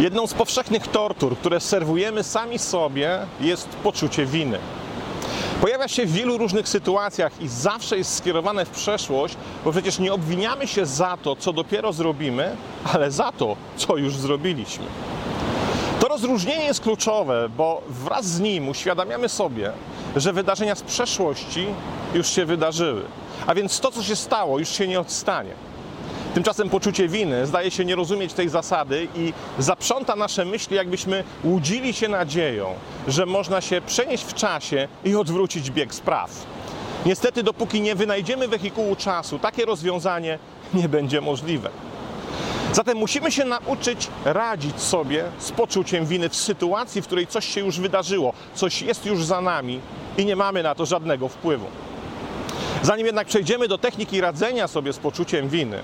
Jedną z powszechnych tortur, które serwujemy sami sobie, jest poczucie winy. Pojawia się w wielu różnych sytuacjach i zawsze jest skierowane w przeszłość, bo przecież nie obwiniamy się za to, co dopiero zrobimy, ale za to, co już zrobiliśmy. To rozróżnienie jest kluczowe, bo wraz z nim uświadamiamy sobie, że wydarzenia z przeszłości już się wydarzyły. A więc to, co się stało, już się nie odstanie. Tymczasem poczucie winy zdaje się nie rozumieć tej zasady i zaprząta nasze myśli, jakbyśmy łudzili się nadzieją, że można się przenieść w czasie i odwrócić bieg spraw. Niestety, dopóki nie wynajdziemy wehikułu czasu, takie rozwiązanie nie będzie możliwe. Zatem musimy się nauczyć radzić sobie z poczuciem winy w sytuacji, w której coś się już wydarzyło, coś jest już za nami i nie mamy na to żadnego wpływu. Zanim jednak przejdziemy do techniki radzenia sobie z poczuciem winy,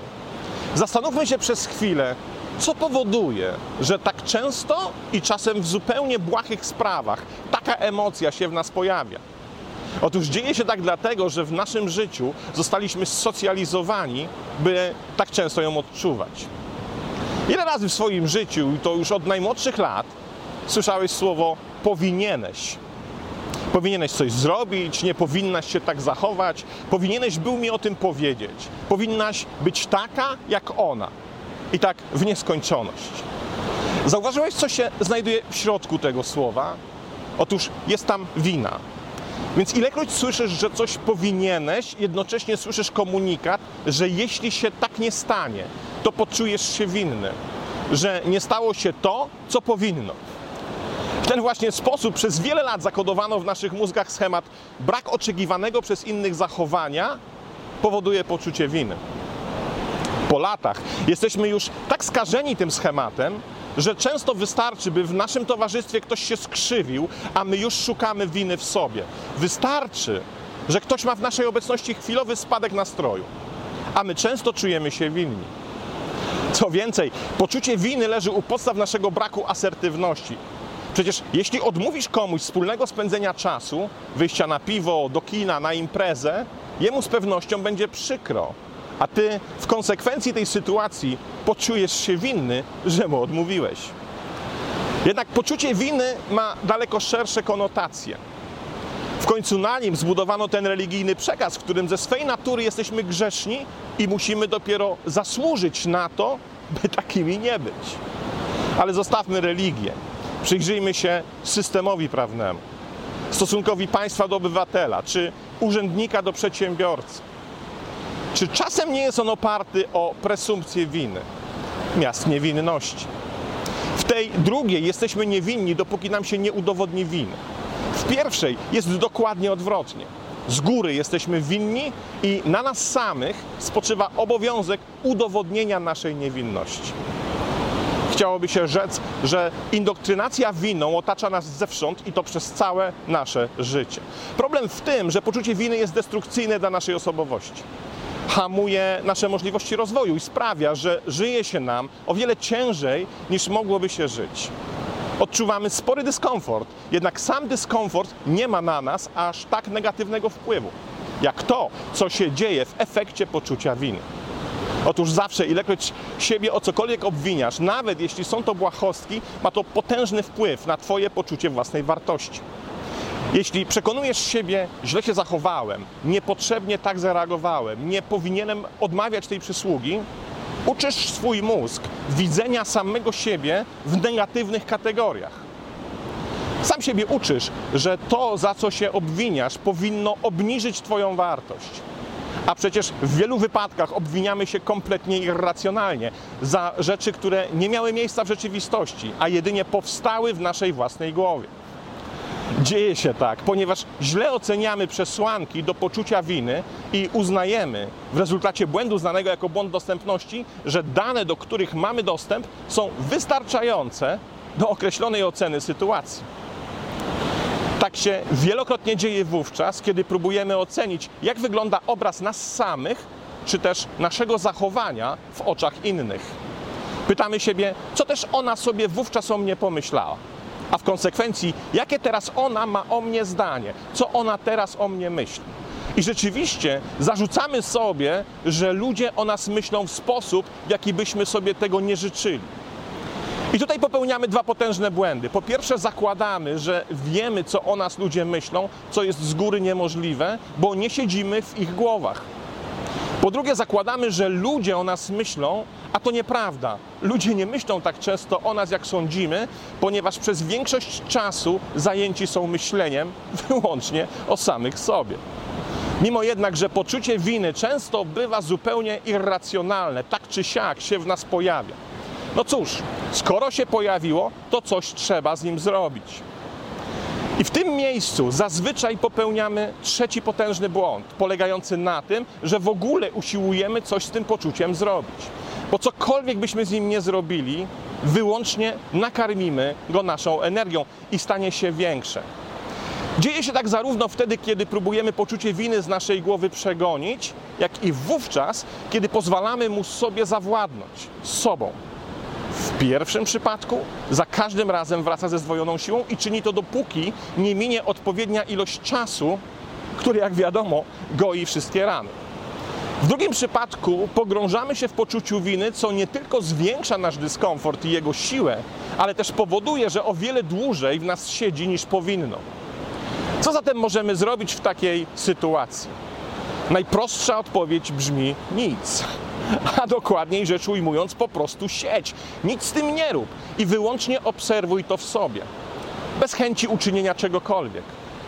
zastanówmy się przez chwilę, co powoduje, że tak często i czasem w zupełnie błahych sprawach taka emocja się w nas pojawia. Otóż dzieje się tak dlatego, że w naszym życiu zostaliśmy socjalizowani, by tak często ją odczuwać. Ile razy w swoim życiu, i to już od najmłodszych lat, słyszałeś słowo powinieneś? Powinieneś coś zrobić, nie powinnaś się tak zachować, powinieneś był mi o tym powiedzieć, powinnaś być taka jak ona. I tak w nieskończoność. Zauważyłeś, co się znajduje w środku tego słowa? Otóż jest tam wina. Więc ilekroć słyszysz, że coś powinieneś, jednocześnie słyszysz komunikat, że jeśli się tak nie stanie, to poczujesz się winny, że nie stało się to, co powinno. W ten właśnie sposób przez wiele lat zakodowano w naszych mózgach schemat brak oczekiwanego przez innych zachowania powoduje poczucie winy. Po latach jesteśmy już tak skażeni tym schematem, że często wystarczy, by w naszym towarzystwie ktoś się skrzywił, a my już szukamy winy w sobie. Wystarczy, że ktoś ma w naszej obecności chwilowy spadek nastroju, a my często czujemy się winni. Co więcej, poczucie winy leży u podstaw naszego braku asertywności. Przecież jeśli odmówisz komuś wspólnego spędzenia czasu, wyjścia na piwo, do kina, na imprezę, jemu z pewnością będzie przykro. A ty w konsekwencji tej sytuacji poczujesz się winny, że mu odmówiłeś. Jednak poczucie winy ma daleko szersze konotacje. W końcu na nim zbudowano ten religijny przekaz, w którym ze swej natury jesteśmy grzeszni i musimy dopiero zasłużyć na to, by takimi nie być. Ale zostawmy religię. Przyjrzyjmy się systemowi prawnemu, stosunkowi państwa do obywatela, czy urzędnika do przedsiębiorcy. Czy czasem nie jest on oparty o presumpcję winy, miast niewinności? W tej drugiej jesteśmy niewinni, dopóki nam się nie udowodni winy. W pierwszej jest dokładnie odwrotnie. Z góry jesteśmy winni i na nas samych spoczywa obowiązek udowodnienia naszej niewinności. Chciałoby się rzec, że indoktrynacja winą otacza nas zewsząd i to przez całe nasze życie. Problem w tym, że poczucie winy jest destrukcyjne dla naszej osobowości hamuje nasze możliwości rozwoju i sprawia, że żyje się nam o wiele ciężej niż mogłoby się żyć. Odczuwamy spory dyskomfort, jednak sam dyskomfort nie ma na nas aż tak negatywnego wpływu, jak to, co się dzieje w efekcie poczucia winy. Otóż zawsze, ilekroć siebie o cokolwiek obwiniasz, nawet jeśli są to błahostki, ma to potężny wpływ na Twoje poczucie własnej wartości. Jeśli przekonujesz siebie, źle się zachowałem, niepotrzebnie tak zareagowałem, nie powinienem odmawiać tej przysługi, uczysz swój mózg widzenia samego siebie w negatywnych kategoriach. Sam siebie uczysz, że to, za co się obwiniasz, powinno obniżyć Twoją wartość. A przecież w wielu wypadkach obwiniamy się kompletnie irracjonalnie za rzeczy, które nie miały miejsca w rzeczywistości, a jedynie powstały w naszej własnej głowie. Dzieje się tak, ponieważ źle oceniamy przesłanki do poczucia winy i uznajemy w rezultacie błędu znanego jako błąd dostępności, że dane, do których mamy dostęp, są wystarczające do określonej oceny sytuacji. Tak się wielokrotnie dzieje wówczas, kiedy próbujemy ocenić, jak wygląda obraz nas samych, czy też naszego zachowania w oczach innych. Pytamy siebie, co też ona sobie wówczas o mnie pomyślała a w konsekwencji, jakie teraz ona ma o mnie zdanie, co ona teraz o mnie myśli. I rzeczywiście zarzucamy sobie, że ludzie o nas myślą w sposób, w jaki byśmy sobie tego nie życzyli. I tutaj popełniamy dwa potężne błędy. Po pierwsze, zakładamy, że wiemy, co o nas ludzie myślą, co jest z góry niemożliwe, bo nie siedzimy w ich głowach. Po drugie, zakładamy, że ludzie o nas myślą, a to nieprawda. Ludzie nie myślą tak często o nas, jak sądzimy, ponieważ przez większość czasu zajęci są myśleniem wyłącznie o samych sobie. Mimo jednak, że poczucie winy często bywa zupełnie irracjonalne, tak czy siak się w nas pojawia. No cóż, skoro się pojawiło, to coś trzeba z nim zrobić. I w tym miejscu zazwyczaj popełniamy trzeci potężny błąd, polegający na tym, że w ogóle usiłujemy coś z tym poczuciem zrobić. Bo cokolwiek byśmy z nim nie zrobili, wyłącznie nakarmimy go naszą energią i stanie się większe. Dzieje się tak zarówno wtedy, kiedy próbujemy poczucie winy z naszej głowy przegonić, jak i wówczas, kiedy pozwalamy mu sobie zawładnąć sobą. W pierwszym przypadku za każdym razem wraca ze zdwojoną siłą i czyni to dopóki nie minie odpowiednia ilość czasu, który jak wiadomo goi wszystkie rany. W drugim przypadku pogrążamy się w poczuciu winy, co nie tylko zwiększa nasz dyskomfort i jego siłę, ale też powoduje, że o wiele dłużej w nas siedzi niż powinno. Co zatem możemy zrobić w takiej sytuacji? Najprostsza odpowiedź brzmi nic. A dokładniej rzecz ujmując, po prostu sieć. Nic z tym nie rób i wyłącznie obserwuj to w sobie. Bez chęci uczynienia czegokolwiek.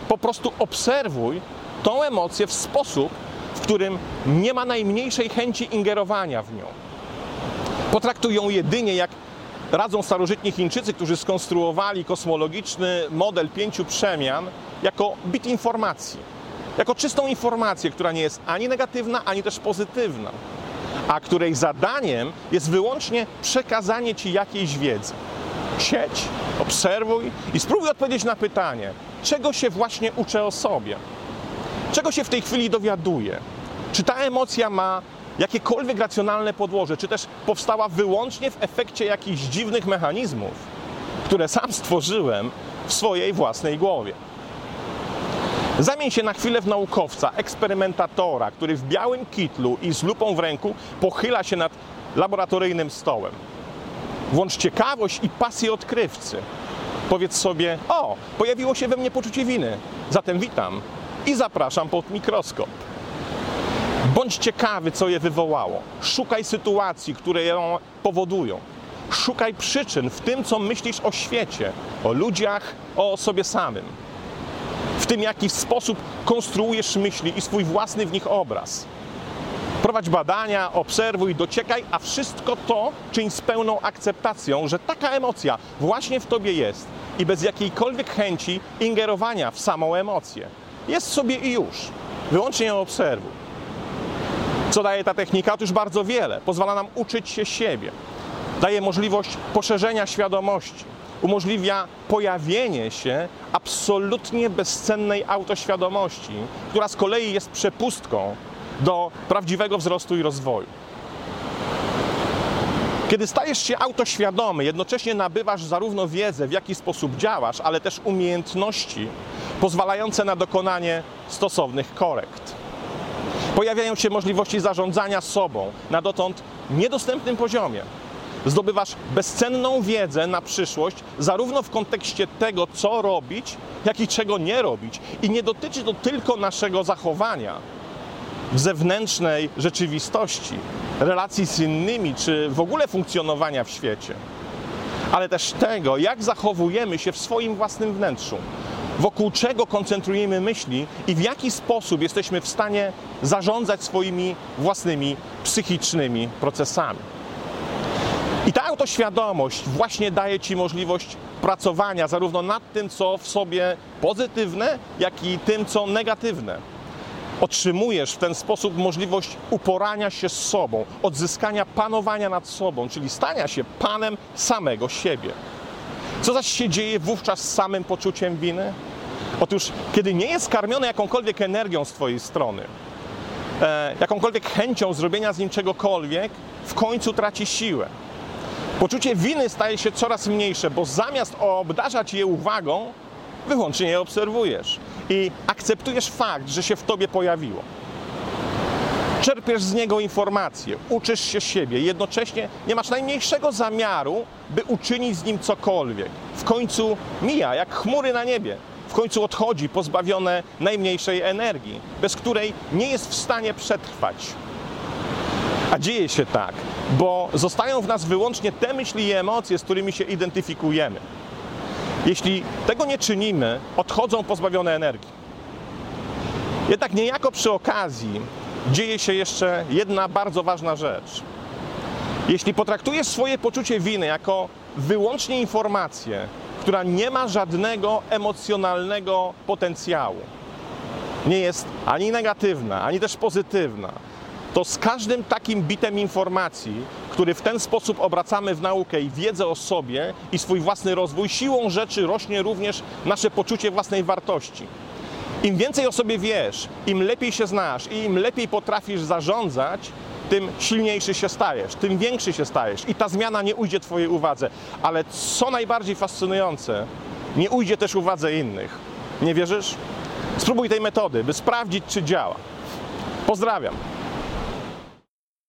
Po prostu obserwuj tą emocję w sposób, w którym nie ma najmniejszej chęci ingerowania w nią. Potraktuj ją jedynie jak radzą starożytni Chińczycy, którzy skonstruowali kosmologiczny model pięciu przemian jako bit informacji. Jako czystą informację, która nie jest ani negatywna, ani też pozytywna, a której zadaniem jest wyłącznie przekazanie ci jakiejś wiedzy. Siedź, obserwuj i spróbuj odpowiedzieć na pytanie, czego się właśnie uczę o sobie. Czego się w tej chwili dowiaduję? Czy ta emocja ma jakiekolwiek racjonalne podłoże, czy też powstała wyłącznie w efekcie jakichś dziwnych mechanizmów, które sam stworzyłem w swojej własnej głowie. Zamień się na chwilę w naukowca, eksperymentatora, który w białym kitlu i z lupą w ręku pochyla się nad laboratoryjnym stołem. Włącz ciekawość i pasję odkrywcy. Powiedz sobie: O, pojawiło się we mnie poczucie winy, zatem witam i zapraszam pod mikroskop. Bądź ciekawy, co je wywołało. Szukaj sytuacji, które ją powodują. Szukaj przyczyn w tym, co myślisz o świecie, o ludziach, o sobie samym. Tym, jaki sposób konstruujesz myśli i swój własny w nich obraz. Prowadź badania, obserwuj, dociekaj, a wszystko to czyń z pełną akceptacją, że taka emocja właśnie w tobie jest i bez jakiejkolwiek chęci ingerowania w samą emocję. Jest sobie i już. Wyłącznie ją obserwuj. Co daje ta technika? Otóż bardzo wiele. Pozwala nam uczyć się siebie. Daje możliwość poszerzenia świadomości. Umożliwia pojawienie się absolutnie bezcennej autoświadomości, która z kolei jest przepustką do prawdziwego wzrostu i rozwoju. Kiedy stajesz się autoświadomy, jednocześnie nabywasz zarówno wiedzę, w jaki sposób działasz, ale też umiejętności pozwalające na dokonanie stosownych korekt. Pojawiają się możliwości zarządzania sobą na dotąd niedostępnym poziomie. Zdobywasz bezcenną wiedzę na przyszłość, zarówno w kontekście tego, co robić, jak i czego nie robić. I nie dotyczy to tylko naszego zachowania w zewnętrznej rzeczywistości, relacji z innymi, czy w ogóle funkcjonowania w świecie, ale też tego, jak zachowujemy się w swoim własnym wnętrzu wokół czego koncentrujemy myśli i w jaki sposób jesteśmy w stanie zarządzać swoimi własnymi psychicznymi procesami. I ta autoświadomość właśnie daje Ci możliwość pracowania zarówno nad tym, co w sobie pozytywne, jak i tym, co negatywne. Otrzymujesz w ten sposób możliwość uporania się z sobą, odzyskania panowania nad sobą, czyli stania się panem samego siebie. Co zaś się dzieje wówczas z samym poczuciem winy? Otóż, kiedy nie jest karmiony jakąkolwiek energią z Twojej strony, e, jakąkolwiek chęcią zrobienia z nim czegokolwiek, w końcu traci siłę. Poczucie winy staje się coraz mniejsze, bo zamiast obdarzać je uwagą, wyłącznie je obserwujesz i akceptujesz fakt, że się w tobie pojawiło. Czerpiesz z niego informacje, uczysz się siebie, jednocześnie nie masz najmniejszego zamiaru, by uczynić z nim cokolwiek. W końcu mija, jak chmury na niebie. W końcu odchodzi pozbawione najmniejszej energii, bez której nie jest w stanie przetrwać. A dzieje się tak, bo zostają w nas wyłącznie te myśli i emocje, z którymi się identyfikujemy. Jeśli tego nie czynimy, odchodzą pozbawione energii. Jednak niejako przy okazji dzieje się jeszcze jedna bardzo ważna rzecz. Jeśli potraktujesz swoje poczucie winy jako wyłącznie informację, która nie ma żadnego emocjonalnego potencjału, nie jest ani negatywna, ani też pozytywna, to z każdym takim bitem informacji, który w ten sposób obracamy w naukę i wiedzę o sobie i swój własny rozwój, siłą rzeczy rośnie również nasze poczucie własnej wartości. Im więcej o sobie wiesz, im lepiej się znasz i im lepiej potrafisz zarządzać, tym silniejszy się stajesz, tym większy się stajesz i ta zmiana nie ujdzie Twojej uwadze. Ale co najbardziej fascynujące, nie ujdzie też uwadze innych. Nie wierzysz? Spróbuj tej metody, by sprawdzić, czy działa. Pozdrawiam.